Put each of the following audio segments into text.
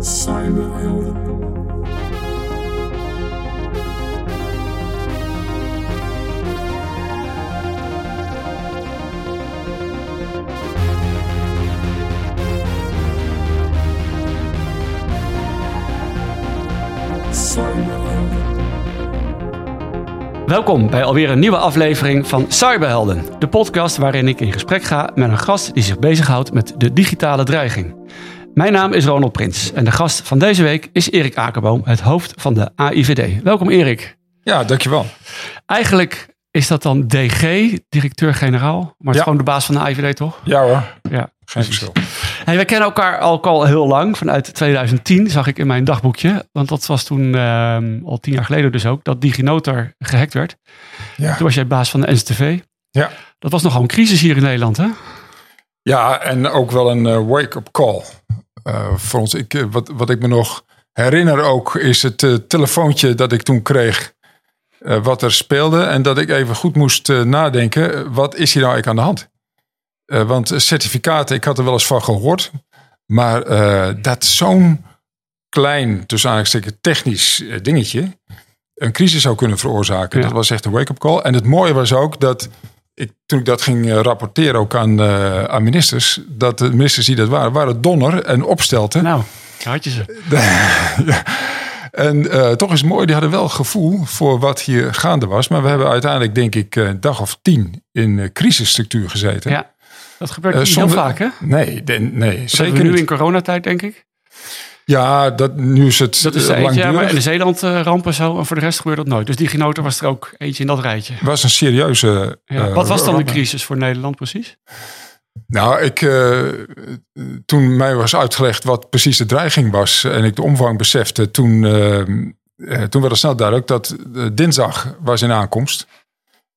Cyberhelden. Welkom bij alweer een nieuwe aflevering van Cyberhelden, de podcast waarin ik in gesprek ga met een gast die zich bezighoudt met de digitale dreiging. Mijn naam is Ronald Prins en de gast van deze week is Erik Akerboom, het hoofd van de AIVD. Welkom Erik. Ja, dankjewel. Eigenlijk is dat dan DG, directeur-generaal, maar het is gewoon de baas van de AIVD toch? Ja hoor, Ja. geen verschil. Hey, wij kennen elkaar al, al heel lang, vanuit 2010 zag ik in mijn dagboekje. Want dat was toen ehm, al tien jaar geleden dus ook, dat DigiNotar gehackt werd. Ja. Toen was jij baas van de NCTV. Ja. Dat was nogal een crisis hier in Nederland, hè? ja, en ook wel een eh, wake-up call voor ons. Ik, eh, wat, wat ik me nog herinner ook is het eh, telefoontje dat ik toen kreeg. eh, wat er speelde en dat ik even goed moest eh, nadenken. eh, Wat is hier nou eigenlijk aan de hand? Eh, want certificaten, ik had er wel eens van gehoord. Maar eh, dat zo'n klein, tussen aanhalingstekens technisch eh, dingetje... een crisis zou kunnen veroorzaken. Ja. Dat was echt een wake-up call. En het mooie was ook dat ik, toen ik dat ging eh, rapporteren ook aan, eh, aan ministers... dat de ministers die dat waren, waren Donner en Opstelten. Nou, had je ze. Ja. En eh, toch is het mooi, die hadden wel gevoel voor wat hier gaande was. Maar we hebben uiteindelijk, denk ik, een dag of tien in crisisstructuur gezeten. Ja, dat gebeurt niet zonder- heel vaak, hè? Nee, de- nee Zeker nu niet. in coronatijd, denk ik. Ja, dat, nu is het Dat is eh, er eentje, ja, maar in de Zeeland-ramp en zo. En voor de rest gebeurt dat nooit. Dus DigiNotar was er ook eentje in dat rijtje. Het was een serieuze... Ja. eh, Wat was dan de crisis voor Nederland precies? Nou, ik, eh, toen mij was uitgelegd wat precies de dreiging was en ik de omvang besefte, toen, eh, eh, toen werd het snel duidelijk dat eh, dinsdag was in aankomst.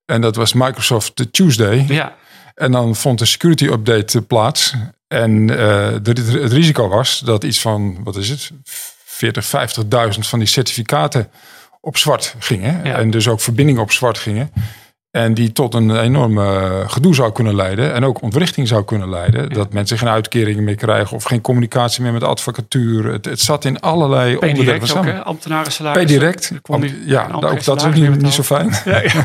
En dat was Microsoft Tuesday. Ja, En dan vond de security update eh, plaats. En eh, het risico was dat iets van, wat is het, 40, 50.000 van die certificaten op zwart gingen. Ja. En dus ook verbindingen op zwart gingen. En die tot een enorme gedoe zou kunnen leiden. En ook ontwrichting zou kunnen leiden. Dat mensen geen uitkeringen meer krijgen. Of geen communicatie meer met de advocatuur. Het, het zat in allerlei onderdelen P-direct ook, samen. P-direct. Er kon die- Ja, ook dat is ook salaris niet, niet zo fijn. Ja.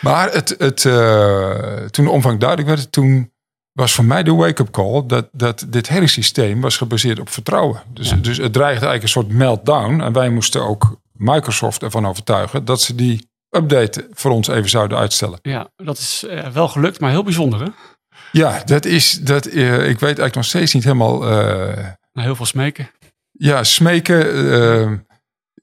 Maar het, het, eh, toen de omvang duidelijk werd, toen was voor mij de wake-up call dat, dat dit hele systeem was gebaseerd op vertrouwen. Dus, Ja. dus het dreigde eigenlijk een soort meltdown. En wij moesten ook Microsoft ervan overtuigen dat ze die update voor ons even zouden uitstellen. Ja, dat is eh, wel gelukt, maar heel bijzonder, hè? Ja, dat is, dat, eh, ik weet eigenlijk nog steeds niet helemaal, eh, Na heel veel smeken. ja, smeken.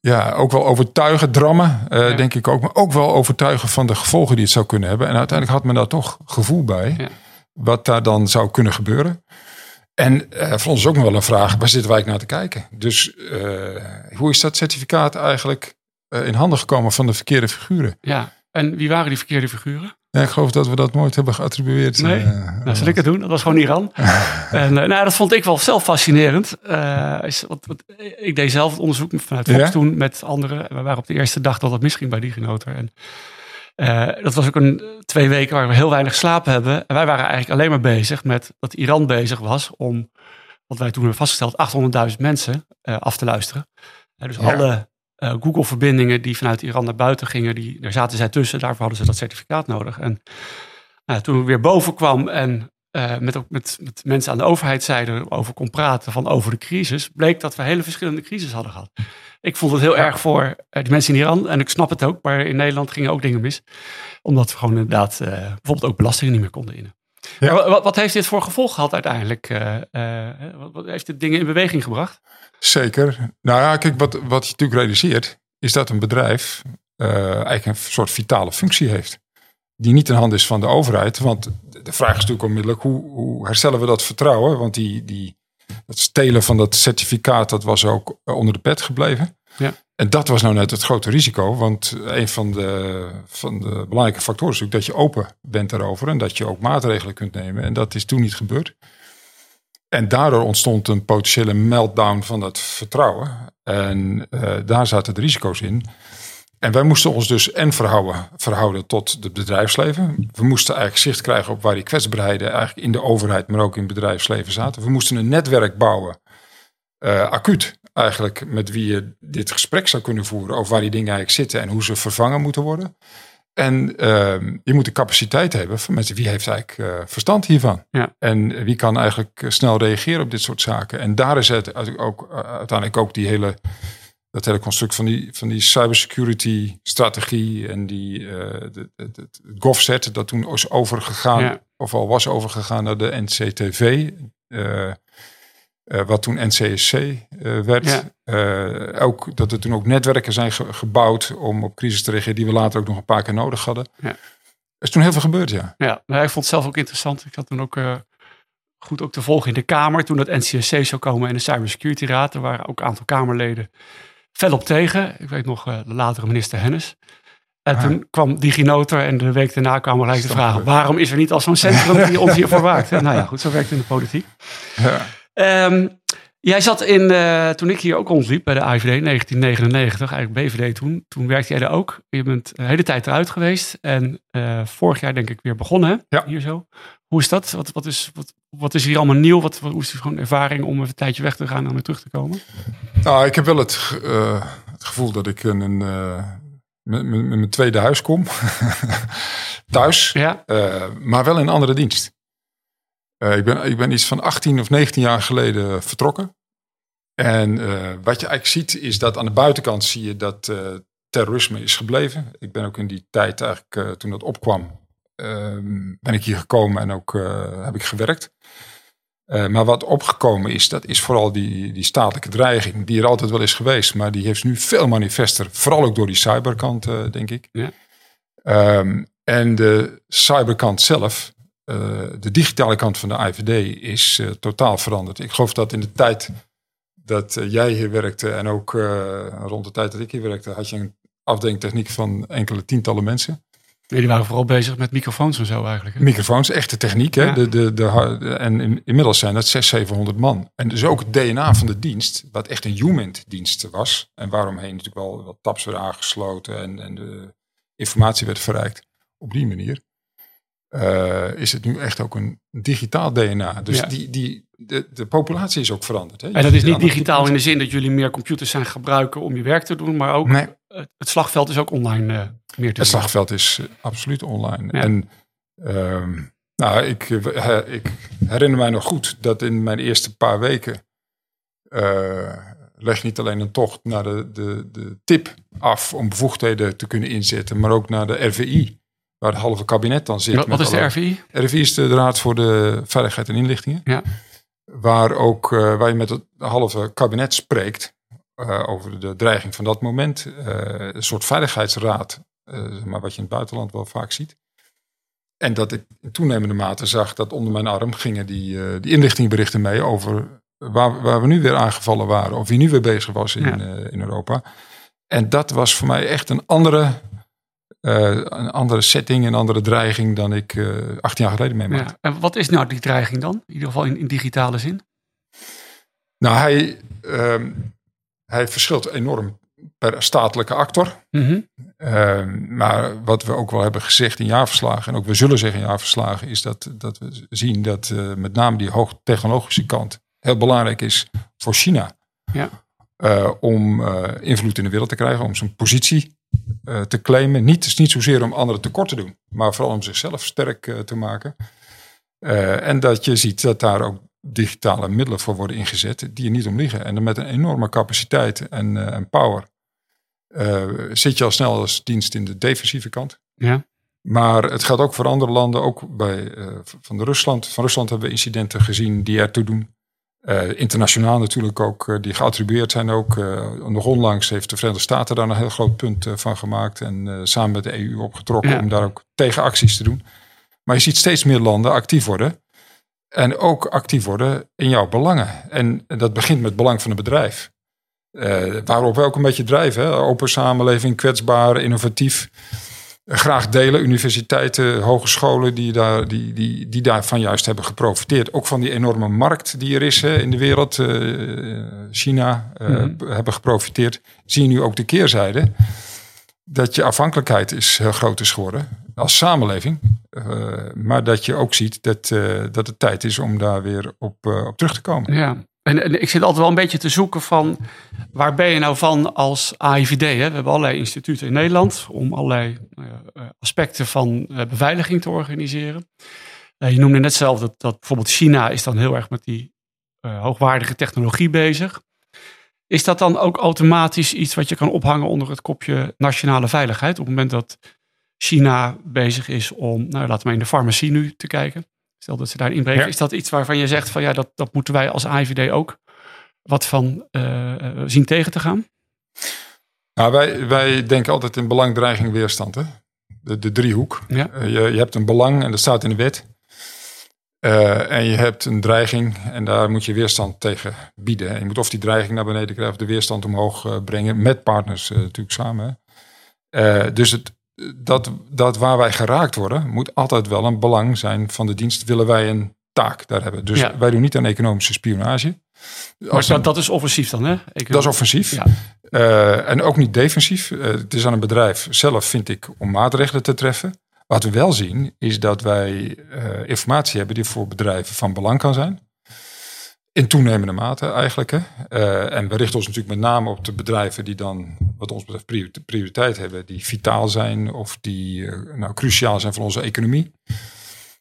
ja, ook wel overtuigen, drammen, Ja. denk ik ook. Maar ook wel overtuigen van de gevolgen die het zou kunnen hebben. En uiteindelijk had men daar toch gevoel bij. Ja. Wat daar dan zou kunnen gebeuren. En eh, voor ons is ook nog wel een vraag, waar zitten wij naar te kijken? Dus eh, hoe is dat certificaat eigenlijk eh, in handen gekomen van de verkeerde figuren? Ja, en wie waren die verkeerde figuren? Ja, ik geloof dat we dat nooit hebben geattribueerd. Nee? Nou, zal ik het doen? Dat was gewoon Iran. en nou, dat vond ik wel zelf fascinerend. Is, wat, wat, ik deed zelf het onderzoek vanuit Fox Ja? toen met anderen. We waren op de eerste dag dat het misging bij DigiNotar. En eh, dat was ook een twee weken waar we heel weinig slapen hebben. En wij waren eigenlijk alleen maar bezig met dat Iran bezig was om, wat wij toen hebben vastgesteld, 800.000 mensen eh, af te luisteren. Eh, dus Ja. alle Google-verbindingen die vanuit Iran naar buiten gingen, die, daar zaten zij tussen. Daarvoor hadden ze dat certificaat nodig. En nou, toen ik weer boven kwam en eh, met, met, met mensen aan de overheidszijde over kon praten van over de crisis, bleek dat we hele verschillende crisis hadden gehad. Ik vond het heel erg voor eh, die mensen in Iran en ik snap het ook, maar in Nederland gingen ook dingen mis. Omdat we gewoon inderdaad eh, bijvoorbeeld ook belastingen niet meer konden innen. Ja. Wat, wat heeft dit voor gevolg gehad uiteindelijk? wat, wat heeft dit dingen in beweging gebracht? Zeker. Nou ja, kijk, wat, wat je natuurlijk realiseert, is dat een bedrijf eigenlijk een soort vitale functie heeft. Die niet in handen is van de overheid. Want de vraag is natuurlijk onmiddellijk, hoe, hoe herstellen we dat vertrouwen? Want die, die, het stelen van dat certificaat, dat was ook eh, onder de pet gebleven. Ja. En dat was nou net het grote risico. Want een van de, van de belangrijke factoren is natuurlijk dat je open bent daarover. En dat je ook maatregelen kunt nemen. En dat is toen niet gebeurd. En daardoor ontstond een potentiële meltdown van dat vertrouwen. En eh, daar zaten de risico's in. En wij moesten ons dus en verhouden, verhouden tot het bedrijfsleven. We moesten eigenlijk zicht krijgen op waar die kwetsbaarheden eigenlijk in de overheid, maar ook in het bedrijfsleven zaten. We moesten een netwerk bouwen acuut eigenlijk met wie je dit gesprek zou kunnen voeren over waar die dingen eigenlijk zitten en hoe ze vervangen moeten worden. En ehm, je moet de capaciteit hebben van mensen wie heeft eigenlijk uh, verstand hiervan. Ja. En wie kan eigenlijk snel reageren op dit soort zaken. En daar is het ook, uiteindelijk ook die hele dat hele construct van die, van die cybersecurity strategie en die uh, het GovSet dat toen is overgegaan, of al was overgegaan naar de NCTV, uh, uh, wat toen NCSC werd. ook dat er toen ook netwerken zijn gebouwd om op crisis te reageren, die we later ook nog een paar keer nodig hadden. Ja. Er is toen heel veel gebeurd, ja. Ja, maar ik vond het zelf ook interessant. Ik had toen ook goed ook te volgen in de Kamer toen dat NCSC zou komen en de Cybersecurity Raad. Er waren ook een aantal Kamerleden fel op tegen. Ik weet nog, uh, de latere minister Hennis. En toen kwam DigiNotar en de week daarna kwamen gelijk de vragen... waarom is er niet al zo'n centrum die ons hiervoor waakt? nou ja, goed, zo werkt het in de politiek. Ja. Um, jij zat in, uh, toen ik hier ook rondliep bij de AVD 1999, eigenlijk BVD toen. Toen werkte jij er ook. Je bent de hele tijd eruit geweest. En uh, vorig jaar denk ik weer begonnen? Ja. hier zo. Hoe is dat? Wat, wat, is, wat, wat is hier allemaal nieuw? Wat, wat, hoe is het gewoon ervaring om even een tijdje weg te gaan en weer terug te komen? Nou, ik heb wel het, uh, het gevoel dat ik een, een uh, met, mijn tweede huis kom. Thuis, ja. maar wel in een andere dienst. Ik, ben, ik ben iets van 18 of 19 jaar geleden vertrokken. En wat je eigenlijk ziet is dat aan de buitenkant zie je dat terrorisme is gebleven. Ik ben ook in die tijd eigenlijk toen dat opkwam Ehm, ben ik hier gekomen en ook eh, heb ik gewerkt. Uh, maar wat opgekomen is, dat is vooral die, die statelijke dreiging, die er altijd wel is geweest, maar die heeft nu veel manifester, vooral ook door die cyberkant, uh, denk ik. Ja. Um, en de cyberkant zelf, de digitale kant van de IVD, is totaal veranderd. Ik geloof dat in de tijd dat jij hier werkte en ook rond de tijd dat ik hier werkte, had je een afdeling techniek van enkele tientallen mensen. Die waren vooral bezig met microfoons en zo eigenlijk. Hè? Microfoons, echte techniek. Hè? De, de, de, en in, inmiddels zijn dat 600, 700 man. En dus ook het DNA van de dienst, wat echt een human dienst was. En waaromheen natuurlijk wel wat tabs werden aangesloten en, en de informatie werd verrijkt. Op die manier uh, is het nu echt ook een digitaal DNA. Dus Ja. die, die, de, de populatie is ook veranderd. Hè? En dat is niet het- digitaal in de zin dat jullie meer computers zijn gebruiken om je werk te doen, maar ook Nee. het het slagveld is ook online eh, meer te Het doen. slagveld is eh, absoluut online. Ja. En ehm, nou, ik, eh, ik herinner mij nog goed dat in mijn eerste paar weken eh, leg niet alleen een tocht naar de, de, de tip af om bevoegdheden te kunnen inzetten, maar ook naar de RVI, waar het halve kabinet dan zit. Wat, wat is de RVI? RVI is de Raad voor de Veiligheid en Inlichtingen. Ja. Waar, ook, eh, waar je met het halve kabinet spreekt eh, over de dreiging van dat moment. Eh, een soort veiligheidsraad, maar wat je in het buitenland wel vaak ziet. En dat ik in toenemende mate zag dat onder mijn arm gingen die, die inlichtingberichten mee over waar, waar we nu weer aangevallen waren. Of wie nu weer bezig was in, Ja. in Europa. En dat was voor mij echt een andere, eh, een andere setting, een andere dreiging dan ik eh 18 jaar geleden meemaakte. Ja. En wat is nou die dreiging dan? In ieder geval in, in digitale zin. Nou, hij, ehm, hij verschilt enorm per statelijke actor. Mhm. Ehm, maar wat we ook wel hebben gezegd in jaarverslagen, en ook we zullen zeggen in jaarverslagen, is dat, dat we zien dat eh, met name die hoogtechnologische kant heel belangrijk is voor China. Ja. Om invloed in de wereld te krijgen, om zijn positie eh, te claimen. Niet, is niet zozeer om anderen tekort te doen, maar vooral om zichzelf sterk eh, te maken. Eh, en dat je ziet dat daar ook digitale middelen voor worden ingezet die er niet om liggen. En dan met een enorme capaciteit en, en power zit je al snel als dienst in de defensieve kant. Ja. Maar het geldt ook voor andere landen. Ook bij, van, de Rusland, van Rusland hebben we incidenten gezien die ertoe doen. Eh, internationaal natuurlijk ook, eh, die geattribueerd zijn ook. Eh, nog onlangs heeft de Verenigde Staten daar een heel groot punt van gemaakt. En samen met de EU opgetrokken Ja. om daar ook tegenacties te doen. Maar je ziet steeds meer landen actief worden. En ook actief worden in jouw belangen. En dat begint met het belang van het bedrijf. Waarop we ook een beetje drijven. Hè? Open samenleving, kwetsbaar, innovatief. Eh, Graag delen, universiteiten, hogescholen die, daar, die, die, die daarvan juist hebben geprofiteerd. Ook van die enorme markt die er is hè, in de wereld. eh, China eh, Mhm. hebben geprofiteerd. Zie je nu ook de keerzijde. Dat je afhankelijkheid is heel groot is geworden als samenleving. Eh, maar dat je ook ziet dat, eh, dat het tijd is om daar weer op, eh, op terug te komen. Ja. En, ik zit altijd wel een beetje te zoeken van waar ben je nou van als AIVD? Hè? We hebben allerlei instituten in Nederland om allerlei uh, aspecten van uh, beveiliging te organiseren. Uh, je noemde net zelf dat, dat bijvoorbeeld China is dan heel erg met die hoogwaardige technologie bezig. Is dat dan ook automatisch iets wat je kan ophangen onder het kopje nationale veiligheid? Op het moment dat China bezig is om, nou laten we in de farmacie nu te kijken. Stel dat ze daar inbreken. Ja. Is dat iets waarvan je zegt van ja, dat, dat moeten wij als AIVD ook wat van uh, zien tegen te gaan? Nou, wij, wij denken altijd in belang, dreiging, weerstand. Hè? De, de driehoek. Ja. Uh, je, je hebt een belang en dat staat in de wet. Uh, en je hebt een dreiging en daar moet je weerstand tegen bieden. En je moet of die dreiging naar beneden krijgen of de weerstand omhoog brengen. Met partners natuurlijk samen. dus het, dat, dat waar wij geraakt worden, moet altijd wel een belang zijn van de dienst. Willen wij een taak daar hebben. Dus ja. wij doen niet aan economische spionage. Maar dat, dat is offensief dan, hè? Dat is offensief. Ja. en ook niet defensief. het is aan een bedrijf zelf, vind ik, om maatregelen te treffen. Wat we wel zien is dat wij uh, informatie hebben die voor bedrijven van belang kan zijn. In toenemende mate eigenlijk. Hè. Uh, en we richten ons natuurlijk met name op de bedrijven die dan, wat ons betreft, prioriteit hebben. Die vitaal zijn of die uh, nou, cruciaal zijn voor onze economie.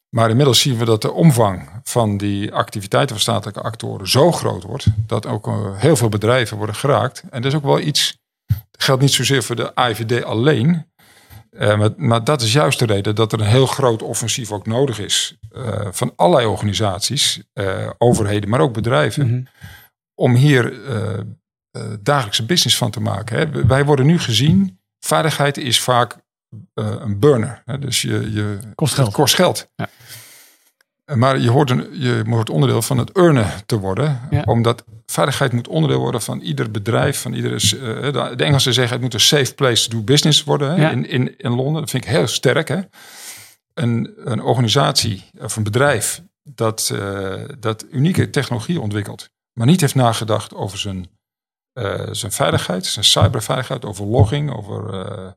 Maar inmiddels zien we dat de omvang van die activiteiten van statelijke actoren zo groot wordt. Dat ook heel veel bedrijven worden geraakt. En dat is ook wel iets, dat geldt niet zozeer voor de AIVD alleen. Uh, maar, maar, dat is juist de reden dat er een heel groot offensief ook nodig is uh, van allerlei organisaties, uh, overheden, maar ook bedrijven, mm -hmm. om hier dagelijkse business van te maken. Hè. Wij worden nu gezien, veiligheid is vaak een burner. Hè. Dus je, je kost geld. Kost geld. Ja. Maar je hoort, een, je hoort onderdeel van het earnen te worden. Ja. Omdat veiligheid moet onderdeel worden van ieder bedrijf. Van iedere, uh, de Engelsen zeggen het moet een safe place to do business worden hè, ja. in, in, in Londen. Dat vind ik heel sterk. Hè? Een, een organisatie of een bedrijf dat, uh, dat unieke technologie ontwikkelt. Maar niet heeft nagedacht over zijn, uh, zijn veiligheid, zijn cyberveiligheid, over logging, over,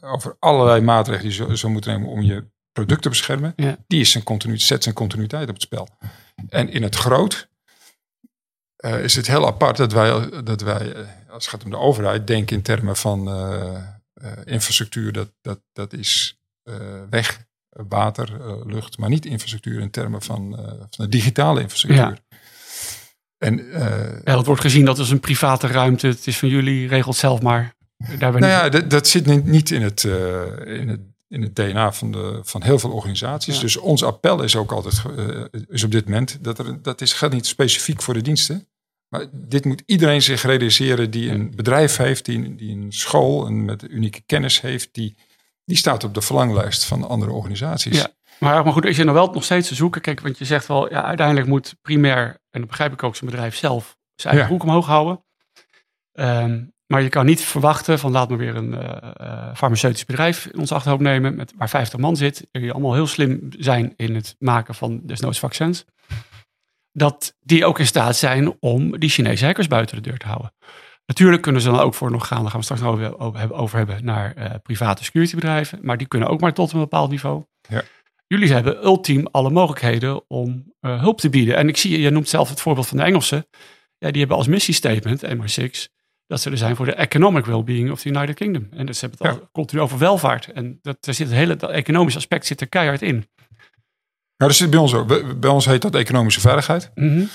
over allerlei maatregelen die je zo, zo moet nemen om je producten beschermen, ja. die is zijn continuïteit, zet zijn continuïteit op het spel. En in het groot uh, is het heel apart dat wij, dat wij, uh, als het gaat om de overheid, denken in termen van uh, infrastructuur. Dat, dat, dat is weg, water, lucht, maar niet infrastructuur in termen van, van de digitale infrastructuur. Ja. En, ja, dat wordt gezien dat is een private ruimte. Het is van jullie, regelt zelf maar. Daar ben nou ja, dat, dat zit niet in het, in het in het DNA van, de, van heel veel organisaties. Ja. Dus ons appel is ook altijd, uh, is op dit moment, dat, er, dat is, gaat niet specifiek voor de diensten. Maar dit moet iedereen zich realiseren die een bedrijf heeft, die, die een school en met unieke kennis heeft, die, die staat op de verlanglijst van andere organisaties. Ja. Maar, maar goed, is je nou wel nog steeds te zoeken? Kijk, want je zegt wel, ja, uiteindelijk moet primair, en dat begrijp ik ook, zijn bedrijf zelf zijn eigen ja. omhoog houden. Um, maar je kan niet verwachten van laat me weer een uh, uh, farmaceutisch bedrijf in ons achterhoofd nemen, met, waar 50 man zit, die allemaal heel slim zijn in het maken van desnoods vaccins. Dat die ook in staat zijn om die Chinese hackers buiten de deur te houden. Natuurlijk kunnen ze dan ook voor nog gaan, daar gaan we straks nog over, over, hebben, naar uh, private securitybedrijven. Maar die kunnen ook maar tot een bepaald niveau. Ja. Jullie hebben ultiem alle mogelijkheden om hulp te bieden. En ik zie, je noemt zelf het voorbeeld van de Engelsen. Ja, die hebben als missiestatement, MI6, dat ze er zijn voor de economic well-being of the United Kingdom. En dus ze hebben het ja. al continu over welvaart. En dat, er zit het hele dat economische aspect zit er keihard in. Dat zit bij ons ook. Bij ons heet dat economische veiligheid. Mm -hmm.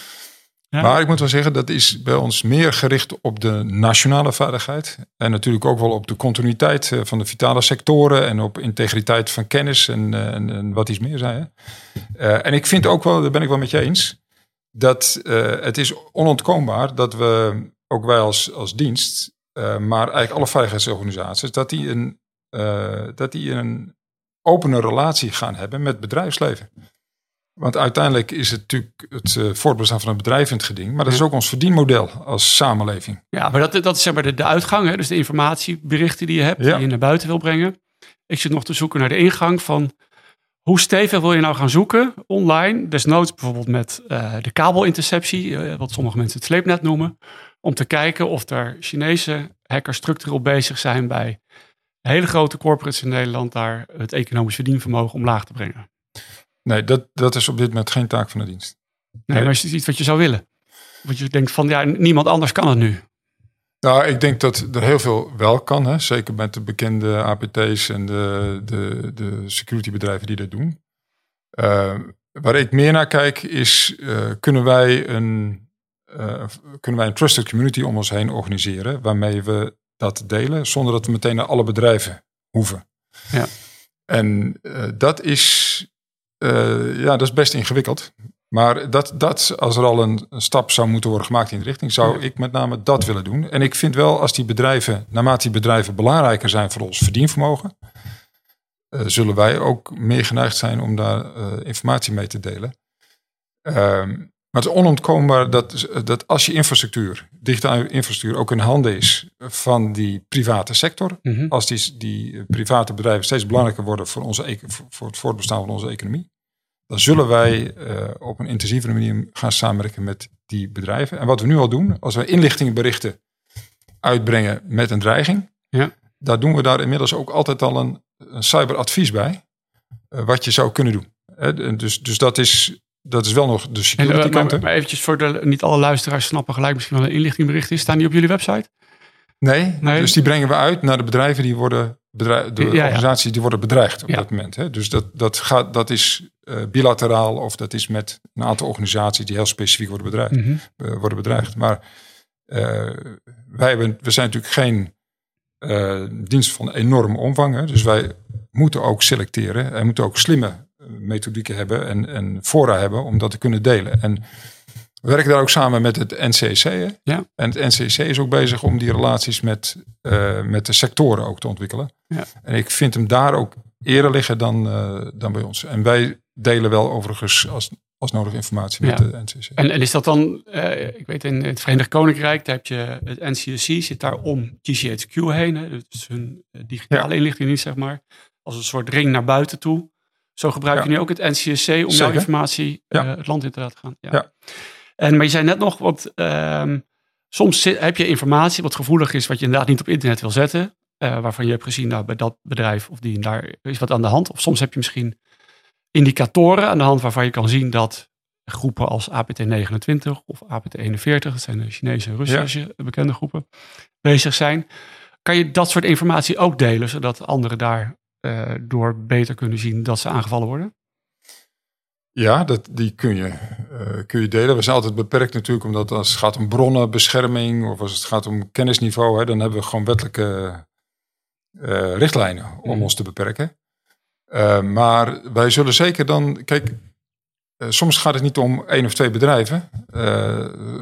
ja. Maar ik moet wel zeggen, dat is bij ons meer gericht op de nationale veiligheid. En natuurlijk ook wel op de continuïteit eh, van de vitale sectoren. En op integriteit van kennis en, eh, en, en wat iets meer zijn. Uh, en ik vind ook wel, daar ben ik wel met je eens. Dat uh, het is onontkoombaar dat we ook wij als, als dienst, uh, maar eigenlijk alle veiligheidsorganisaties, dat die, een, dat die een opene relatie gaan hebben met bedrijfsleven. Want uiteindelijk is het natuurlijk het uh, voortbestaan van een bedrijf in het geding. Maar dat is ook ons verdienmodel als samenleving. Ja, maar dat, dat is zeg maar de, de uitgang. Hè? Dus de informatieberichten die je hebt, ja. die je naar buiten wil brengen. Ik zit nog te zoeken naar de ingang van hoe stevig wil je nou gaan zoeken online? Desnoods bijvoorbeeld met uh, de kabelinterceptie, uh, wat sommige mensen het sleepnet noemen om te kijken of er Chinese hackers structureel bezig zijn bij hele grote corporates in Nederland daar het economisch verdienvermogen omlaag te brengen. Nee, dat, dat is op dit moment geen taak van de dienst. Nee, maar is het iets wat je zou willen? Want je denkt van, ja, niemand anders kan het nu. Nou, ik denk dat er heel veel wel kan. Hè? Zeker met de bekende APT's en de, de, de securitybedrijven die dat doen. Uh, waar ik meer naar kijk is, uh, kunnen, wij een, uh, kunnen wij een trusted community om ons heen organiseren. Waarmee we dat delen, zonder dat we meteen naar alle bedrijven hoeven. Ja. En dat is, ja, dat is best ingewikkeld. Maar dat, dat, als er al een, stap zou moeten worden gemaakt in die richting, zou ik met name dat willen doen. En ik vind wel, als die bedrijven, naarmate die bedrijven belangrijker zijn voor ons verdienvermogen, uh, zullen wij ook meer geneigd zijn om daar uh, informatie mee te delen. Um, maar het is onontkoombaar dat, dat als je infrastructuur, digitale infrastructuur, ook in handen is van die private sector. Mm -hmm. Als die, die private bedrijven steeds belangrijker worden voor, onze, voor het voortbestaan van onze economie dan zullen wij uh, op een intensievere manier gaan samenwerken met die bedrijven. En wat we nu al doen, als we inlichtingenberichten uitbrengen met een dreiging, ja. daar doen we daar inmiddels ook altijd al een, een cyberadvies bij, uh, wat je zou kunnen doen. Dus, dus dat is, dat is wel nog de security en, uh, kant. Maar, maar eventjes voor de, niet alle luisteraars snappen gelijk misschien wel een inlichtingbericht is. Staan die op jullie website? Nee, Nee. dus die brengen we uit naar de bedrijven die worden bedreigd, de Ja, ja. organisaties die worden bedreigd op Ja. dat moment. Hè. Dus dat, dat, gaat, dat is eh, bilateraal of dat is met een aantal organisaties die heel specifiek worden bedreigd. Mhm. eh, worden bedreigd. Maar eh, wij hebben, we zijn natuurlijk geen eh, dienst van enorme omvang. Hè. Dus wij moeten ook selecteren en moeten ook slimme eh, methodieken hebben en, en fora hebben om dat te kunnen delen. En we werken daar ook samen met het NCC. Hè. Ja. En het NCC is ook bezig om die relaties met, eh, met de sectoren ook te ontwikkelen. Ja. En ik vind hem daar ook eerder liggen dan, eh, dan bij ons. En wij delen wel overigens als, als nodig informatie met Ja. de NCC. En, en is dat dan, eh, ik weet in het Verenigd Koninkrijk, daar heb je het NCSC, zit daar om GCHQ heen. Hè, dus hun digitale inlichtingdienst, zeg maar. Als een soort ring naar buiten toe. Zo gebruik je nu ook het NCSC om jouw informatie eh, het land in te laten gaan. Ja. Ja. En, maar je zei net nog, want ehm, soms zit- heb je informatie wat gevoelig is, wat je inderdaad niet op internet wil zetten. eh, waarvan je hebt gezien, nou, bij dat bedrijf of die daar is wat aan de hand. Of soms heb je misschien indicatoren aan de hand waarvan je kan zien dat groepen als APT29 of APT41, dat zijn de Chinese en Russische bekende groepen, bezig zijn. Kan je dat soort informatie ook delen, zodat anderen daar eh, door beter kunnen zien dat ze aangevallen worden? Ja, dat, die kun je, eh, kun je delen. We zijn altijd beperkt natuurlijk, omdat als het gaat om bronnenbescherming of als het gaat om kennisniveau, hè, dan hebben we gewoon wettelijke eh, richtlijnen om Mhm. ons te beperken. Maar wij zullen zeker dan, kijk, soms gaat het niet om één of twee bedrijven.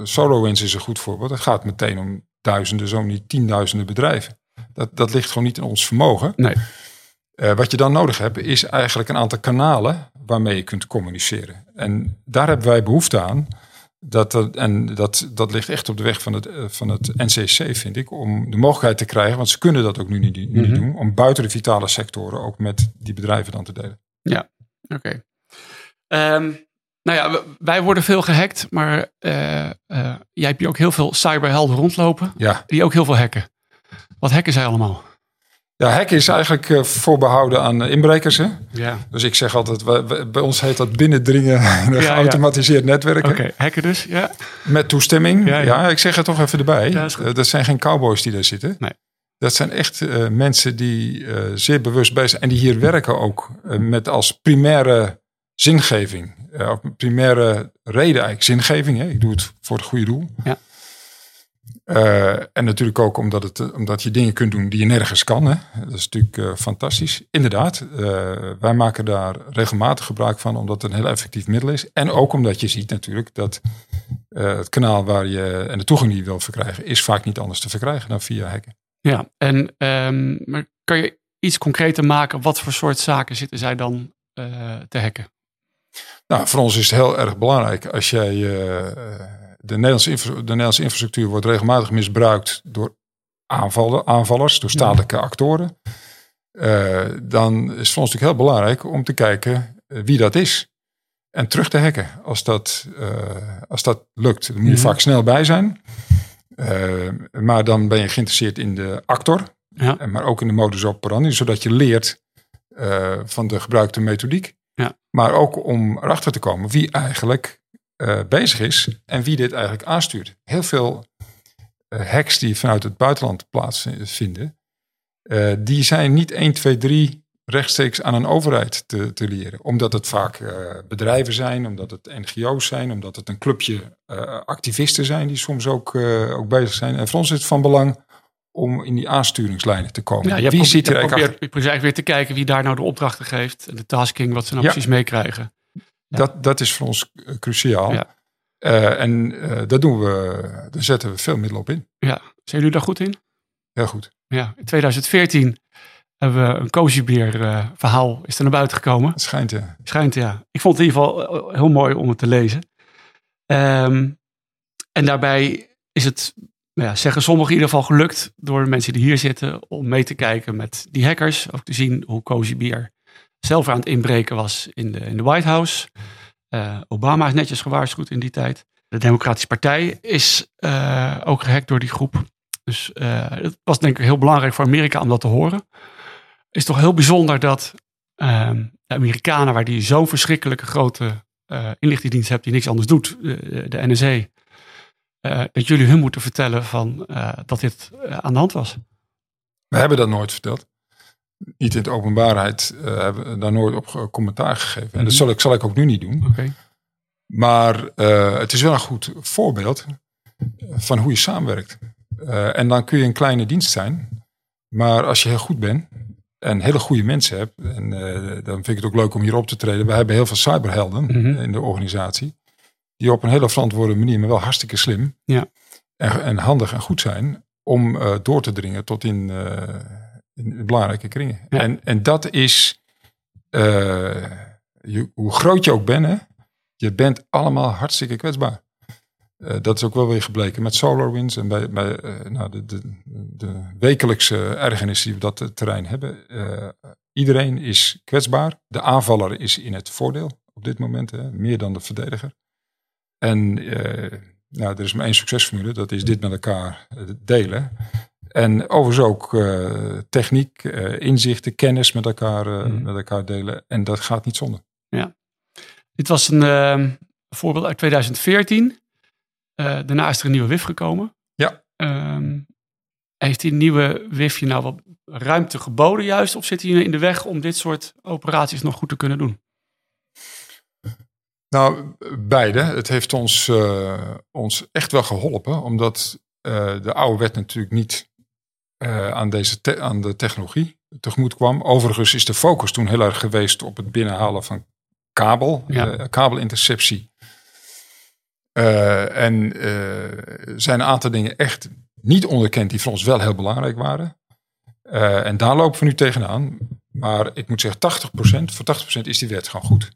SolarWinds is een goed voorbeeld. Het gaat meteen om duizenden, zo niet tienduizenden bedrijven. Dat, dat ligt gewoon niet in ons vermogen. Nee. Eh, wat je dan nodig hebt, is eigenlijk een aantal kanalen waarmee je kunt communiceren. En daar hebben wij behoefte aan. Dat, en dat, dat ligt echt op de weg van het, eh, van het NCC, vind ik, om de mogelijkheid te krijgen, want ze kunnen dat ook nu niet, nu Mhm. doen, om buiten de vitale sectoren ook met die bedrijven dan te delen. Oké. Ehm, nou ja, wij worden veel gehackt, maar eh, jij hebt hier ook heel veel cyberhelden rondlopen, Ja, die ook heel veel hacken. Wat hacken zij allemaal? Ja hacken is eigenlijk eh, voorbehouden aan eh, inbrekers. Hè? Ja. Dus ik zeg altijd, wij- wij- bij ons heet dat binnendringen ja. geautomatiseerd netwerken. Oké, hacken dus, ja. Met toestemming. Ja, Ja, ja. ik zeg het toch even erbij. Ja, goed. Eh, dat zijn geen cowboys die daar zitten. Nee. Dat zijn echt mensen die zeer bewust bezig zijn. En die hier werken ook met als primaire zingeving. of primaire reden eigenlijk. Zingeving, hè? ik doe het voor het goede doel. Ja. Eh, en natuurlijk ook omdat, het, eh, omdat je dingen kunt doen die je nergens kan. Hè? Dat is natuurlijk eh, fantastisch. Inderdaad, wij maken daar regelmatig gebruik van, omdat het een heel effectief middel is. En ook omdat je ziet natuurlijk dat het kanaal waar je en de toegang die je wilt verkrijgen, is vaak niet anders te verkrijgen dan via hacken. Ja, en ehm, maar kan je iets concreter maken? Wat voor soort zaken zitten zij dan te hacken? Nou, voor ons is het heel erg belangrijk als jij de, Nederlandse infra- de Nederlandse infrastructuur wordt regelmatig misbruikt door aanvallen, aanvallers, door statelijke actoren. Eh, dan is het voor ons natuurlijk heel belangrijk om te kijken eh, wie dat is. En terug te hacken als dat, eh, als dat lukt. Dan moet je Mhm. vaak snel bij zijn. Maar dan ben je geïnteresseerd in de actor. Ja. Maar ook in de modus operandi, zodat je leert van de gebruikte methodiek. Ja. Maar ook om erachter te komen wie eigenlijk uh, bezig is en wie dit eigenlijk aanstuurt. Heel veel uh, hacks die vanuit het buitenland plaatsvinden, uh, die zijn niet 1, 2, 3 rechtstreeks aan een overheid te, te leren. Omdat het vaak bedrijven zijn, omdat het NGO's zijn, omdat het een clubje activisten zijn die soms ook, ook bezig zijn. En voor ons is het van belang om in die aansturingslijnen te komen. Ja, je wie ziet er eigenlijk probeert, weer te kijken wie daar nou de opdrachten geeft. En de tasking, wat ze nou precies meekrijgen. Dat, dat is voor ons eh, cruciaal. Uh, en uh, daar, doen we, daar zetten we veel middelen op in. Ja, zijn jullie daar goed in? Heel goed. Ja, in 2014 hebben we een Kozibeer uh, verhaal is er naar buiten gekomen. Het schijnt ja. Schijnt ja. Ik vond het in ieder geval heel mooi om het te lezen. Um, en daarbij is het, nou ja, zeggen sommigen in ieder geval gelukt door de mensen die hier zitten om mee te kijken met die hackers. Ook te zien hoe Kozibeer zelf aan het inbreken was in de, in White House. Uh, Obama is netjes gewaarschuwd in die tijd. De Democratische Partij is uh, ook gehackt door die groep. Dus uh, het was denk ik heel belangrijk voor Amerika om dat te horen. Is toch heel bijzonder dat ehm, de Amerikanen, waar die zo'n verschrikkelijke grote inlichtingendienst hebben die niks anders doet, de, de NSA, dat jullie hun moeten vertellen van, dat dit aan de hand was. We hebben dat nooit verteld niet in de openbaarheid uh, hebben daar nooit op commentaar gegeven. En dat mhm. zal ik, zal ik ook nu niet doen. Okay. Maar uh, het is wel een goed voorbeeld van hoe je samenwerkt. Uh, en dan kun je een kleine dienst zijn. Maar als je heel goed bent en hele goede mensen hebt. En dan vind ik het ook leuk om hier op te treden. We hebben heel veel cyberhelden mm -hmm. in de organisatie. Die op een hele verantwoorde manier, maar wel hartstikke slim. Ja. En, en handig en goed zijn om door te dringen tot in in belangrijke kringen. En, en dat is, uh, je, hoe groot je ook bent, hè, je bent allemaal hartstikke kwetsbaar. Uh, dat is ook wel weer gebleken met SolarWinds en bij, bij uh, nou, de, de, de, wekelijkse ergernissen die we dat terrein hebben. iedereen is kwetsbaar. De aanvaller is in het voordeel op dit moment, hè, meer dan de verdediger. En nou, er is maar één succesformule, dat is dit met elkaar delen. En overigens ook uh, techniek, uh, inzichten, kennis met elkaar, uh, mm. met elkaar delen. En dat gaat niet zonder. Ja. Dit was een ehm, voorbeeld uit 2014. daarna is er een nieuwe WIF gekomen. Ja. Um, heeft die nieuwe WIF je nou wat ruimte geboden juist? Of zit hij in de weg om dit soort operaties nog goed te kunnen doen? Nou, beide. Het heeft ons, ons echt wel geholpen. Omdat de oude wet natuurlijk niet uh, aan, deze aan de technologie tegemoet kwam. Overigens is de focus toen heel erg geweest op het binnenhalen van kabel, ja. uh, kabelinterceptie. Uh, en zijn een aantal dingen echt niet onderkend die voor ons wel heel belangrijk waren. en daar lopen we nu tegenaan. Maar ik moet zeggen, 80%, voor 80% is die wet gewoon goed.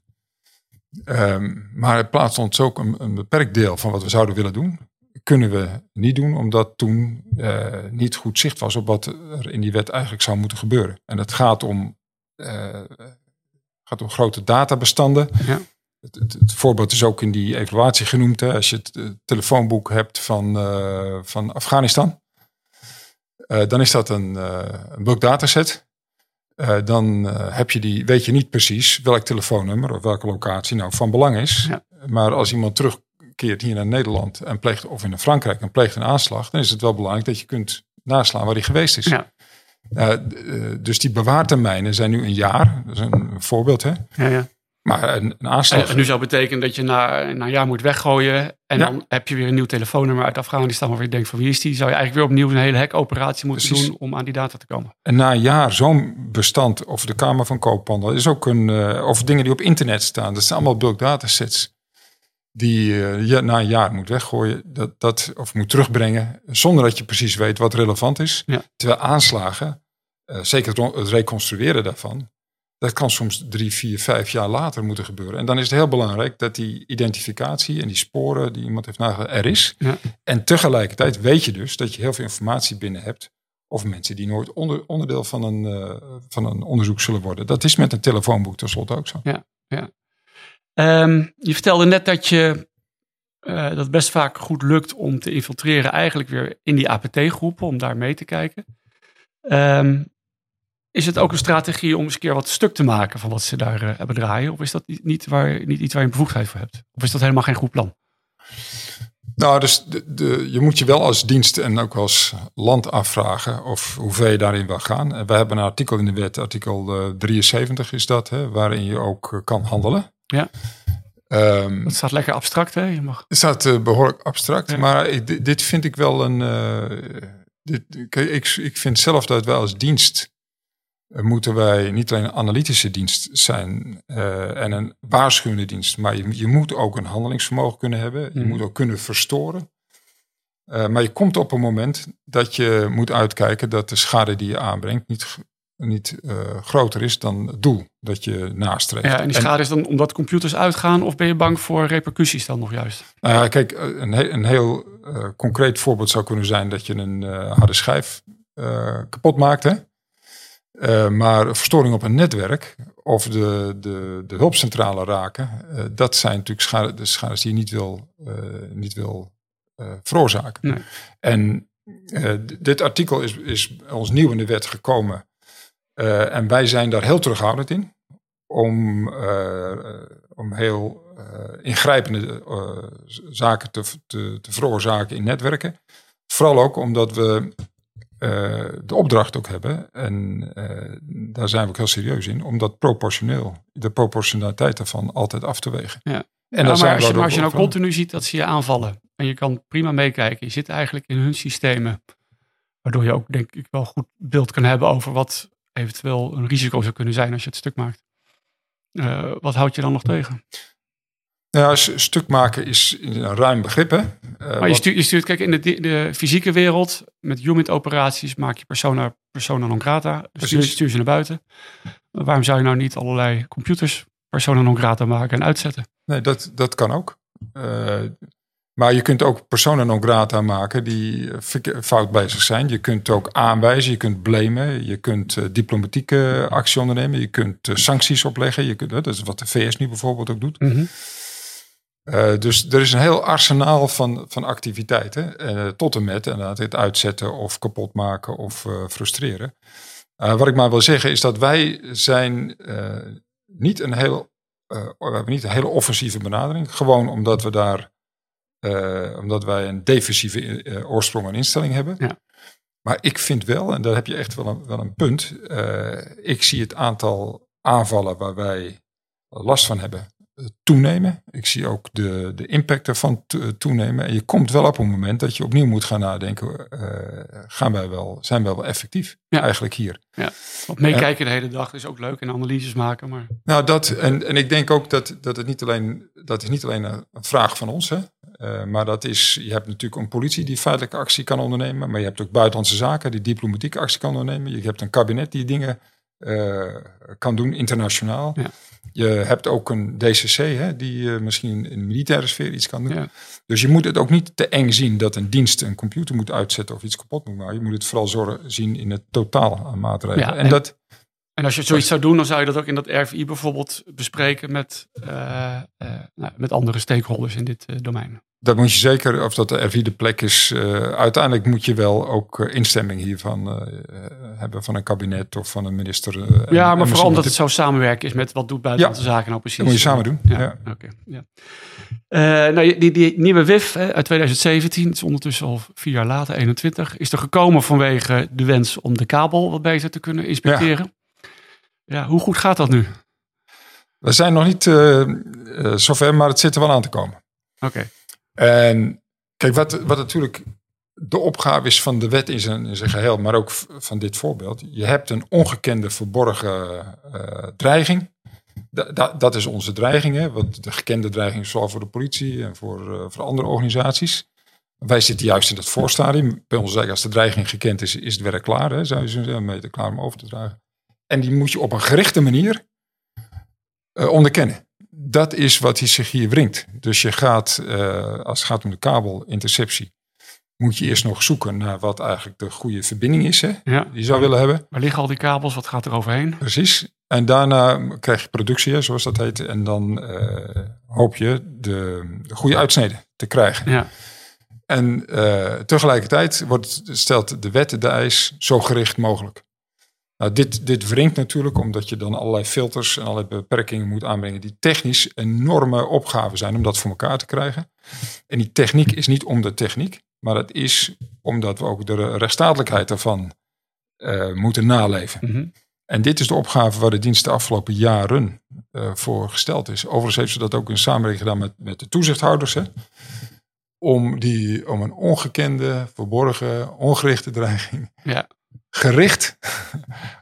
Um, maar het plaatst ons ook een, een beperkt deel van wat we zouden willen doen kunnen we niet doen, omdat toen uh, niet goed zicht was op wat er in die wet eigenlijk zou moeten gebeuren. En het gaat om, uh, gaat om grote databestanden. Ja. Het, het, het, voorbeeld is ook in die evaluatie genoemd. Hè, als je het, het telefoonboek hebt van, uh, van Afghanistan, dan is dat een, een bulk dataset. dan heb je die, weet je niet precies welk telefoonnummer of welke locatie nou van belang is. Ja. Maar als iemand terug keert hier naar Nederland en pleegt, of in Frankrijk en pleegt een aanslag, dan is het wel belangrijk dat je kunt naslaan waar hij geweest is. Ja. Uh, dus die bewaartermijnen zijn nu een jaar. Dat is een voorbeeld, hè? Ja, ja. Maar een, een aanslag. En, nu zou betekenen dat je na, na een jaar moet weggooien. En dan heb je weer een nieuw telefoonnummer uit Afghanistan. Waar je denkt van wie is die? Zou je eigenlijk weer opnieuw een hele hackoperatie moeten Precies. doen om aan die data te komen. En na een jaar zo'n bestand, of de Kamer van Koophandel, is ook een. Uh, of dingen die op internet staan. Dat zijn allemaal bulk datasets die uh, je na een jaar moet weggooien, dat, dat, of moet terugbrengen, zonder dat je precies weet wat relevant is. Ja. Terwijl aanslagen, uh, zeker het, reconstrueren daarvan, dat kan soms drie, vier, vijf jaar later moeten gebeuren. En dan is het heel belangrijk dat die identificatie en die sporen die iemand heeft nagelaten er is. Ja. En tegelijkertijd weet je dus dat je heel veel informatie binnen hebt over mensen die nooit onder, onderdeel van een, uh, van een onderzoek zullen worden. Dat is met een telefoonboek tenslotte ook zo. Ja, ja. Um, je vertelde net dat je uh, dat best vaak goed lukt om te infiltreren, eigenlijk weer in die APT-groepen, om daar mee te kijken. Um, is het ook een strategie om eens een keer wat stuk te maken van wat ze daar uh, hebben draaien? Of is dat niet, waar, niet iets waar je bevoegdheid voor hebt? Of is dat helemaal geen goed plan? Nou, dus de, je moet je wel als dienst en ook als land afvragen of hoe ver je daarin wil gaan. En we hebben een artikel in de wet, artikel 73 is dat, hè, waarin je ook kan handelen. Ja. Um, het staat lekker abstract, hè? Je mag... Het staat uh, behoorlijk abstract, maar ik, dit vind ik wel een. Uh, dit, ik, ik vind zelf dat wij als dienst uh, moeten wij niet alleen een analytische dienst zijn en een waarschuwende dienst, maar je, je, moet ook een handelingsvermogen kunnen hebben. Je mhm. moet ook kunnen verstoren. maar je komt op een moment dat je moet uitkijken dat de schade die je aanbrengt niet niet uh, groter is dan het doel dat je nastreeft. Ja, en die schade is dan omdat computers uitgaan of ben je bang voor repercussies dan nog juist? Uh, kijk, een, he een heel uh, concreet voorbeeld zou kunnen zijn dat je een harde schijf kapot maakt. Hè? maar verstoring op een netwerk of de, de, de hulpcentrale raken, dat zijn natuurlijk schade, de schades die je niet wil, niet wil veroorzaken. Nee. En dit artikel is, is ons nieuw in de wet gekomen uh, en wij zijn daar heel terughoudend in. Om, uh, om heel uh, ingrijpende zaken te, te, te, veroorzaken in netwerken. Vooral ook omdat we de opdracht ook hebben. En daar zijn we ook heel serieus in. Om dat proportioneel, de proportionaliteit daarvan altijd af te wegen. Ja. En ja, maar, als je, maar als je nou continu ziet dat ze je aanvallen. En je kan prima meekijken. Je zit eigenlijk in hun systemen. Waardoor je ook denk ik wel goed beeld kan hebben over wat eventueel een risico zou kunnen zijn als je het stuk maakt. Uh, wat houd je dan nog tegen? Nou, ja, stuk maken is een ruim begrip. Hè? Uh, maar je stuurt, je stuurt, kijk, in de, de fysieke wereld, met human operaties, maak je persona, persona non grata. Dus stuur, stuur, ze naar buiten. waarom zou je nou niet allerlei computers persona non grata maken en uitzetten? Nee, dat, dat kan ook. Uh, maar je kunt ook personen non grata maken die fout bezig zijn. Je kunt ook aanwijzen, je kunt blamen, je kunt uh, diplomatieke actie ondernemen, je kunt uh, sancties opleggen. Je kunt, dat is wat de VS nu bijvoorbeeld ook doet. Mm uh, dus er is een heel arsenaal van, van activiteiten, tot en met inderdaad het uitzetten of kapot maken of frustreren. wat ik maar wil zeggen is dat wij zijn niet een heel, we hebben niet een hele offensieve benadering. Gewoon omdat we daar uh, omdat wij een defensieve uh, oorsprong en instelling hebben. Ja. Maar ik vind wel, en daar heb je echt wel een, wel een punt. Uh, ik zie het aantal aanvallen waar wij last van hebben toenemen. Ik zie ook de, de impact ervan toenemen. En je komt wel op een moment dat je opnieuw moet gaan nadenken. gaan wij wel, zijn wij wel effectief ja. eigenlijk hier? Ja. Want meekijken de hele dag is ook leuk en analyses maken. Maar... Nou, dat, en, en ik denk ook dat, dat het niet alleen, dat is niet alleen een, vraag van ons. Hè? Uh, maar dat is, je hebt natuurlijk een politie die feitelijke actie kan ondernemen. Maar je hebt ook buitenlandse zaken die diplomatieke actie kan ondernemen. Je hebt een kabinet die dingen uh, kan doen internationaal. Ja. Je hebt ook een DCC hè, die uh, misschien in de militaire sfeer iets kan doen. Ja. Dus je moet het ook niet te eng zien dat een dienst een computer moet uitzetten of iets kapot moet maken. Je moet het vooral zorgen zien in het totaal aan maatregelen. Ja, en, en, dat, en als je zoiets zou doen, dan zou je dat ook in dat RVI bijvoorbeeld bespreken met, uh, nou, met andere stakeholders in dit domein. Dat moet je zeker, of dat de RV de plek is. Uiteindelijk moet je wel ook instemming hiervan hebben van een kabinet of van een minister. ja, maar vooral omdat het zo samenwerken is met wat doet buitenlandse ja, zaken nou precies. Dat moet je samen doen. Ja, ja. oké. Okay, ja. nou, die, die nieuwe WIF hè, uit 2017, het is ondertussen al vier jaar later, 21, is er gekomen vanwege de wens om de kabel wat beter te kunnen inspecteren. Ja, hoe goed gaat dat nu? We zijn nog niet zover, maar het zit er wel aan te komen. Oké. En kijk, wat, wat natuurlijk de opgave is van de wet in zijn, in zijn geheel, maar ook van dit voorbeeld. Je hebt een ongekende verborgen uh, dreiging. Da, dat is onze dreiging, hè? want de gekende dreiging is zowel voor de politie en voor, uh, voor andere organisaties. Wij zitten juist in dat voorstadium. Bij ons zeggen, als de dreiging gekend is, is het werk klaar. Hè? Zou je zeggen, meter klaar om over te dragen. En die moet je op een gerichte manier uh, onderkennen dat is wat hij zich hier wringt. Dus je gaat, uh, als het gaat om de kabelinterceptie, moet je eerst nog zoeken naar wat eigenlijk de goede verbinding is hè, ja. die je zou willen hebben. Waar liggen al die kabels? Wat gaat er overheen? Precies. En daarna krijg je productie, zoals dat heet. En dan uh, hoop je de, de, goede uitsnede te krijgen. Ja. En tegelijkertijd wordt, stelt de wet de eis zo gericht mogelijk. Nou, dit, dit wringt natuurlijk omdat je dan allerlei filters en allerlei beperkingen moet aanbrengen die technisch enorme opgaven zijn om dat voor elkaar te krijgen. En die techniek is niet om de techniek, maar het is omdat we ook de rechtsstatelijkheid ervan uh, moeten naleven. Mhm. En dit is de opgave waar de dienst de afgelopen jaren uh, voor gesteld is. Overigens heeft ze dat ook in samenwerking gedaan met, met de toezichthouders. Hè? Om, die, om een ongekende, verborgen, ongerichte dreiging Ja. Gericht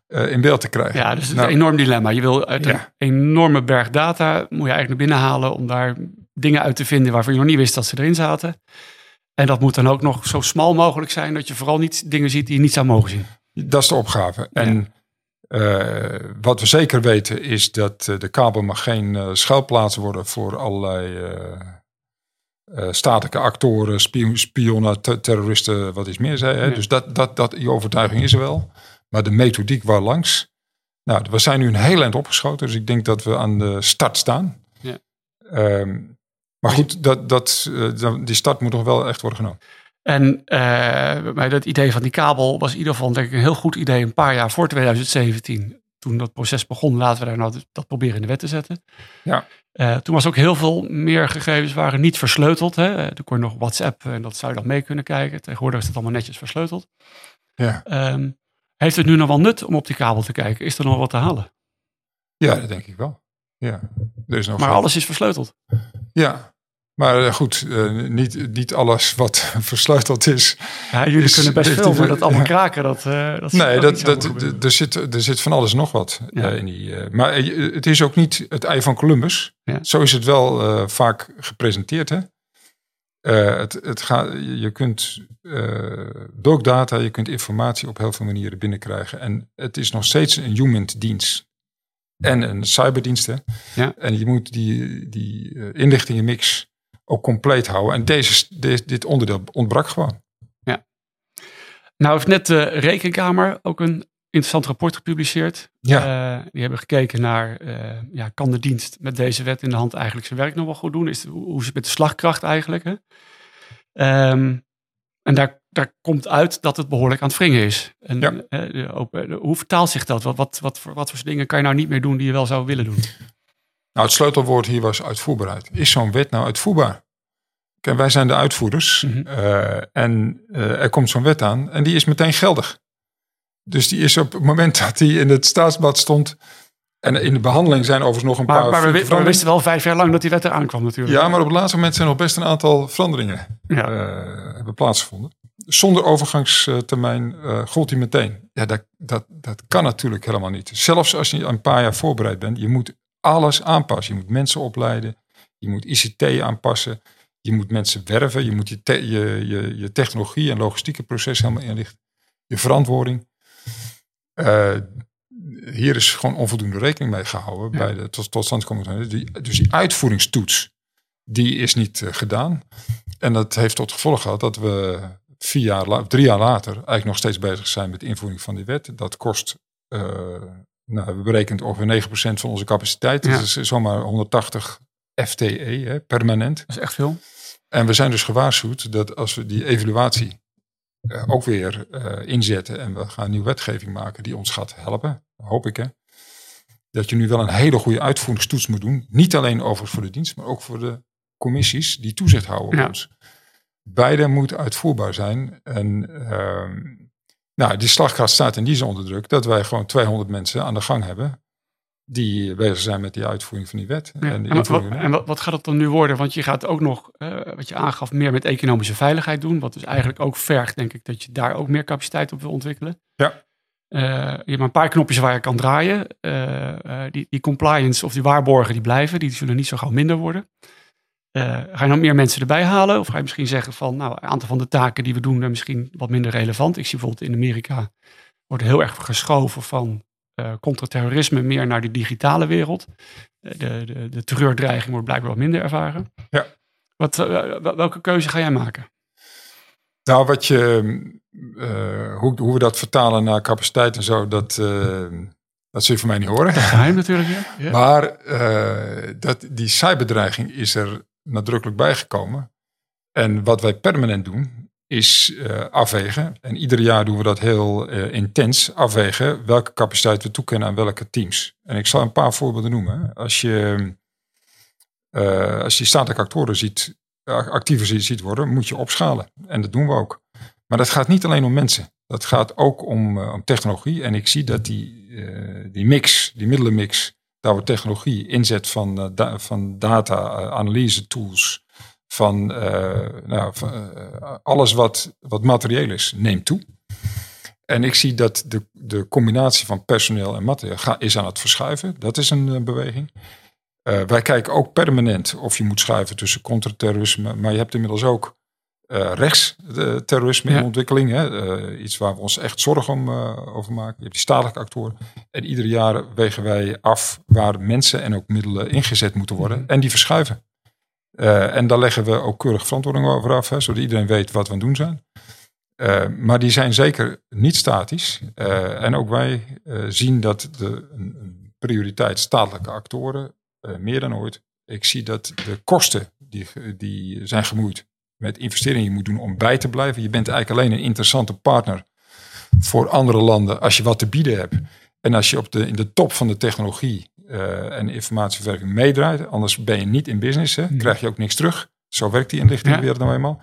uh, in beeld te krijgen. Ja, dus het is Nou, een enorm dilemma. Je wil uit Ja. een enorme berg data, moet je eigenlijk naar binnen halen om daar dingen uit te vinden waarvan je nog niet wist dat ze erin zaten. En dat moet dan ook nog zo smal mogelijk zijn dat je vooral niet dingen ziet die je niet zou mogen zien. Dat is de opgave. En eh, wat we zeker weten is dat eh, de kabel mag geen eh, schuilplaats worden voor allerlei eh eh, statelijke actoren, spio- spionnen, te- terroristen, wat is meer zei. Hè? Ja. Dus dat, dat, dat, die overtuiging is er wel. Maar de methodiek waar langs. Nou, we zijn nu een heel eind opgeschoten, dus ik denk dat we aan de start staan. Ja. Ehm, maar goed, dat, dat, eh, die start moet nog wel echt worden genomen. En eh, bij dat idee van die kabel was in ieder geval denk ik een heel goed idee een paar jaar voor 2017. Toen dat proces begon, laten we daar nou dat proberen in de wet te zetten. Ja. Eh, toen was ook heel veel meer gegevens waren niet versleuteld. Hè. Eh, Toen kon je nog WhatsApp en dat zou je dan mee kunnen kijken. Tegenwoordig is het allemaal netjes versleuteld. Ja. Ehm, heeft het nu nog wel nut om op die kabel te kijken? Is er nog wat te halen? Ja, dat denk ik wel. Ja, er is nog Maar alles is versleuteld. Ja, maar eh, goed, eh, niet, niet alles wat versleuteld is. Ja, jullie Is- kunnen best veel, maar dat allemaal kraken, dat, eh dat Nee, dat, dat, er, zit, er zit van alles nog wat Ja. in die. maar het is ook niet het ei van Columbus. Ja. Zo is het wel vaak gepresenteerd. Hè? Het, het gaat, je kunt bulkdata, je kunt informatie op heel veel manieren binnenkrijgen. En het is nog steeds een human dienst. En een cyberdienst. Hè? Ja. En je moet die, die inlichtingenmix ook compleet houden. En deze, dit, dit onderdeel ontbrak gewoon. Nou heeft net de Rekenkamer ook een interessant rapport gepubliceerd. Ja. Eh, die hebben gekeken naar, eh, ja, kan de dienst met deze wet in de hand eigenlijk zijn werk nog wel goed doen? Is, hoe is het met de slagkracht eigenlijk? Hè? Ehm, en daar, daar komt uit dat het behoorlijk aan het wringen is. En, Ja. eh, hoe vertaalt zich dat? Wat, wat, wat, voor, wat voor dingen kan je nou niet meer doen die je wel zou willen doen? Nou, het sleutelwoord hier was uitvoerbaarheid. Is zo'n wet nou uitvoerbaar? Kijk, wij zijn de uitvoerders Mhm. eh, en eh, er komt zo'n wet aan en die is meteen geldig. Dus die is op het moment dat die in het staatsblad stond en in de behandeling zijn overigens nog een Maar, paar maar we, wisten wel vijf jaar lang dat die wet eraan kwam natuurlijk. Ja, maar op het laatste moment zijn nog best een aantal veranderingen Ja. eh, hebben plaatsgevonden. Zonder overgangstermijn gold die meteen. Ja, dat, dat, dat kan natuurlijk helemaal niet. Zelfs als je een paar jaar voorbereid bent, je moet alles aanpassen. Je moet mensen opleiden, je moet ICT aanpassen, je moet mensen werven, je moet je, te- je, je, je technologie en logistieke proces helemaal inrichten. Je verantwoording. Eh, hier is gewoon onvoldoende rekening mee gehouden Ja. bij de tot, totstandkoming. Die, dus die uitvoeringstoets, die is niet eh, gedaan. En dat heeft tot gevolg gehad dat we vier jaar, drie jaar later eigenlijk nog steeds bezig zijn met de invoering van die wet. Dat kost, eh, nou, we berekenen ongeveer 9% van onze capaciteit. Dus Ja. dat is zomaar 180 FTE, hè, permanent. Dat is echt veel. En we zijn dus gewaarschuwd dat als we die evaluatie eh, ook weer eh, inzetten en we gaan nieuwe wetgeving maken die ons gaat helpen, hoop ik hè, dat je nu wel een hele goede uitvoeringstoets moet doen. Niet alleen overigens voor de dienst, maar ook voor de commissies die toezicht houden op Ja. ons. Beide moeten uitvoerbaar zijn. En ehm, nou, die slagkracht staat in die zin onder druk dat wij gewoon 200 mensen aan de gang hebben die bezig zijn met die uitvoering van die wet. Ja. En, En, wat, en gaat het dan nu worden? Want je gaat ook nog, eh, wat je aangaf, meer met economische veiligheid doen. Wat dus eigenlijk ook vergt, denk ik, dat je daar ook meer capaciteit op wil ontwikkelen. Ja. Eh, je hebt maar een paar knopjes waar je kan draaien. Eh, die, die compliance of die waarborgen die blijven, die zullen niet zo gauw minder worden. Eh, ga je nog meer mensen erbij halen? Of ga je misschien zeggen van, nou, een aantal van de taken die we doen, zijn misschien wat minder relevant. Ik zie bijvoorbeeld in Amerika wordt heel erg geschoven van eh contra-terrorisme meer naar de digitale wereld. Eh, De, de, de terreurdreiging wordt blijkbaar wat minder ervaren. Ja. Wat, wel- welke keuze ga jij maken? Nou, wat je, hoe, hoe we dat vertalen naar capaciteit en zo, dat, dat zul je van mij niet horen. Geheim natuurlijk. Ja. Maar dat, die cyberdreiging is er nadrukkelijk bijgekomen. En wat wij permanent doen, is uh, afwegen. En ieder jaar doen we dat heel uh, intens. Afwegen welke capaciteit we toekennen aan welke teams. En ik zal een paar voorbeelden noemen. Als je, uh, als je statelijke actoren ziet, actiever ziet, ziet worden, moet je opschalen. En dat doen we ook. Maar dat gaat niet alleen om mensen. Dat gaat ook om, om technologie. En ik zie dat die, die mix, die middelenmix, daar we technologie inzet van, da van data, analyse tools van, uh, nou, van alles wat, wat materieel is, neemt toe. En ik zie dat de, de combinatie van personeel en materieel ga, is aan het verschuiven. Dat is een beweging. wij kijken ook permanent of je moet schuiven tussen contraterrorisme, maar je hebt inmiddels ook rechtsterrorisme ja. in ontwikkeling. Hè? iets waar we ons echt zorgen om, over maken. Je hebt die statelijke actoren. En ieder jaar wegen wij af waar mensen en ook middelen ingezet moeten worden. En die verschuiven. En daar leggen we ook keurig verantwoording over af, hè, zodat iedereen weet wat we aan het doen zijn. Maar die zijn zeker niet statisch. En ook wij zien dat de een, prioriteit statelijke actoren meer dan ooit. Ik zie dat de kosten die, die zijn gemoeid met investeringen moet doen om bij te blijven. Je bent eigenlijk alleen een interessante partner voor andere landen als je wat te bieden hebt. En als je op de, in de top van de technologie uh, en informatieverwerking meedraait. Anders ben je niet in business. Hè. Hmm. Krijg je ook niks terug. Zo werkt die inlichtingwereld ja. nou eenmaal.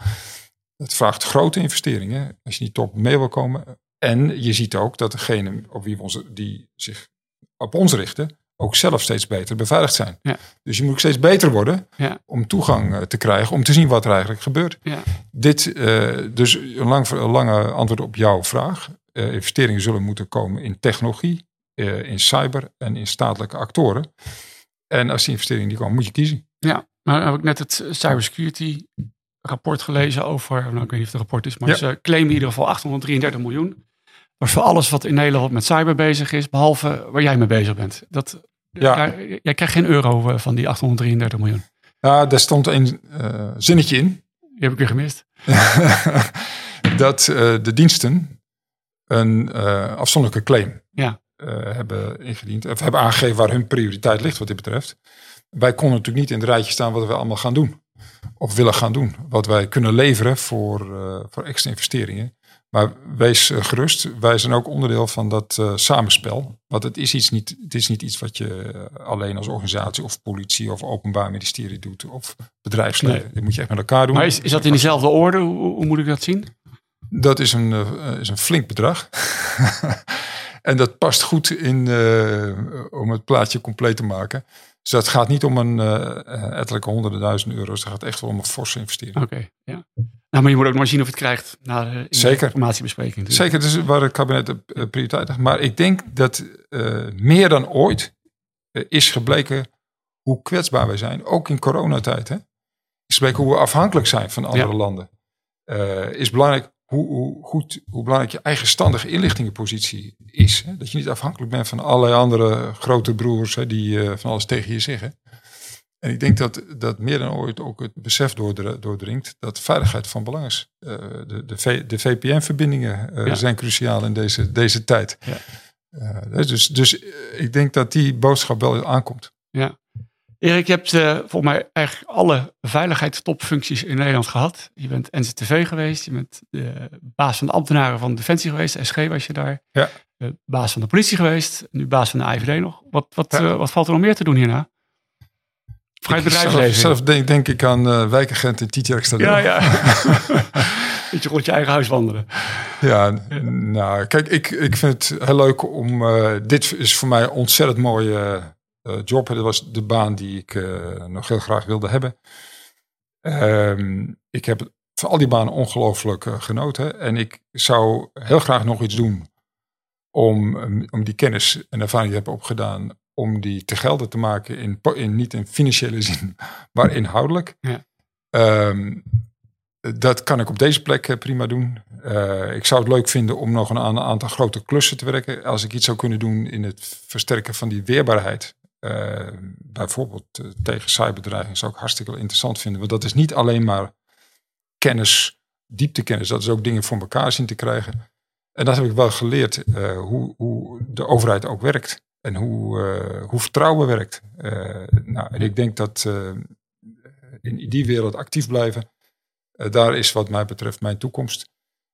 Het vraagt grote investeringen als je niet top mee wil komen. En je ziet ook dat degenen op wie we onze, die zich op ons richten, ook zelf steeds beter beveiligd zijn. Ja. Dus je moet ook steeds beter worden ja. om toegang eh, te krijgen, om te zien wat er eigenlijk gebeurt. Ja. Dit, uh, dus een, lang, een lange antwoord op jouw vraag. Uh, investeringen zullen moeten komen in technologie, uh, in cyber en in statelijke actoren. En als die investeringen die komen, moet je kiezen. Ja, maar heb ik net het cybersecurity rapport gelezen over, nou ik weet niet of het rapport is, maar ze claimen in ieder geval 833 miljoen. Maar voor alles wat in Nederland met cyber bezig is, behalve waar jij mee bezig bent. Dat, ja. jij, jij krijgt geen euro eh, van die 833 miljoen. Ja, daar stond een uh, zinnetje in. Die heb ik weer gemist. dat uh, de diensten een uh, afzonderlijke claim ja. hebben ingediend. Of hebben aangegeven waar hun prioriteit ligt wat dit betreft. Wij konden natuurlijk niet in het rijtje staan wat we allemaal gaan doen. Of willen gaan doen. Wat wij kunnen leveren voor, voor extra investeringen. Maar wees uh, gerust, wij zijn ook onderdeel van dat uh, samenspel. Want het is, iets niet, het is niet iets wat je alleen als organisatie of politie of openbaar ministerie doet. Of bedrijfsleven. Nee. Dat moet je echt met elkaar doen. Maar is, is dat in dezelfde orde? Hoe, hoe moet ik dat zien? Dat is een, is een flink bedrag. En dat past goed in, uh, om het plaatje compleet te maken. Dus dat gaat niet om een uh, ettelijke honderden duizend euro's. Het gaat echt wel om een forse investering. Oké, okay, ja. Nou, maar je moet ook maar zien of het krijgt na de, Zeker. informatiebespreking. Dus. Zeker, dus waar het kabinet de prioriteit heeft. Maar ik denk dat uh, meer dan ooit is gebleken hoe kwetsbaar wij zijn. Ook in coronatijd. Hè? Is gebleken hoe we afhankelijk zijn van andere ja. landen. is belangrijk hoe, hoe, goed, hoe belangrijk je eigenstandige inlichtingenpositie is. Hè? Dat je niet afhankelijk bent van allerlei andere grote broers hè, die uh, van alles tegen je zeggen. En ik denk dat, dat meer dan ooit ook het besef doordringt dat veiligheid van belang is. Uh, de, de, de VPN-verbindingen uh, ja. zijn cruciaal in deze, deze tijd. Ja. dus dus ik denk dat die boodschap wel aankomt. Ja. Erik, je hebt uh, volgens mij eigenlijk alle veiligheidstopfuncties in Nederland gehad. Je bent NZTV geweest, je bent de baas van de ambtenaren van Defensie geweest, SG was je daar. Ja. De baas van de politie geweest, nu baas van de IVD nog. Wat, wat, ja. uh, wat valt er nog meer te doen hierna? Vrij bedrijfsleven. Zelf, zelf denk, denk, ik aan uh, wijkagent in Tietjerk Ja, ja. Dat je rond je eigen huis wandelen. Ja, ja, nou kijk, ik, ik vind het heel leuk om, dit is voor mij een ontzettend mooie job. Dat was de baan die ik uh, nog heel graag wilde hebben. Um, ik heb van al die banen ongelooflijk uh, genoten. En ik zou heel graag nog iets doen om, um, om die kennis en ervaring die ik heb opgedaan, om die te gelden te maken in, in niet in financiële zin, maar inhoudelijk. Ja. Um, dat kan ik op deze plek prima doen. Uh, ik zou het leuk vinden om nog een aantal grote klussen te werken. Als ik iets zou kunnen doen in het versterken van die weerbaarheid uh, bijvoorbeeld uh, tegen cyberdreiging zou ik hartstikke interessant vinden. Want dat is niet alleen maar kennis, dieptekennis. Dat is ook dingen voor elkaar zien te krijgen. En dat heb ik wel geleerd, uh, hoe, hoe, de overheid ook werkt. En hoe, hoe vertrouwen werkt. nou, en ik denk dat in die wereld actief blijven daar is wat mij betreft mijn toekomst.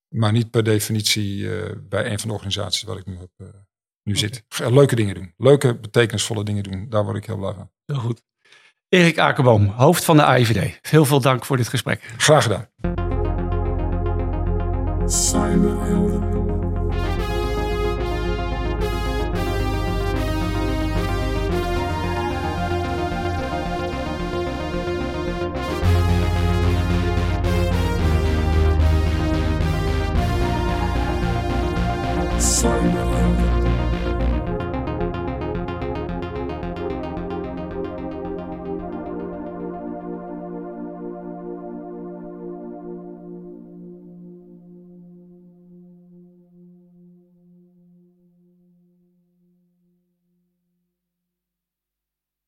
Maar niet per definitie bij een van de organisaties waar ik nu, heb, nu zit. Leuke dingen doen. Leuke, betekenisvolle dingen doen. Daar word ik heel blij van. Heel goed. Erik Akerboom, hoofd van de AIVD. Heel veel dank voor dit gesprek. Graag gedaan.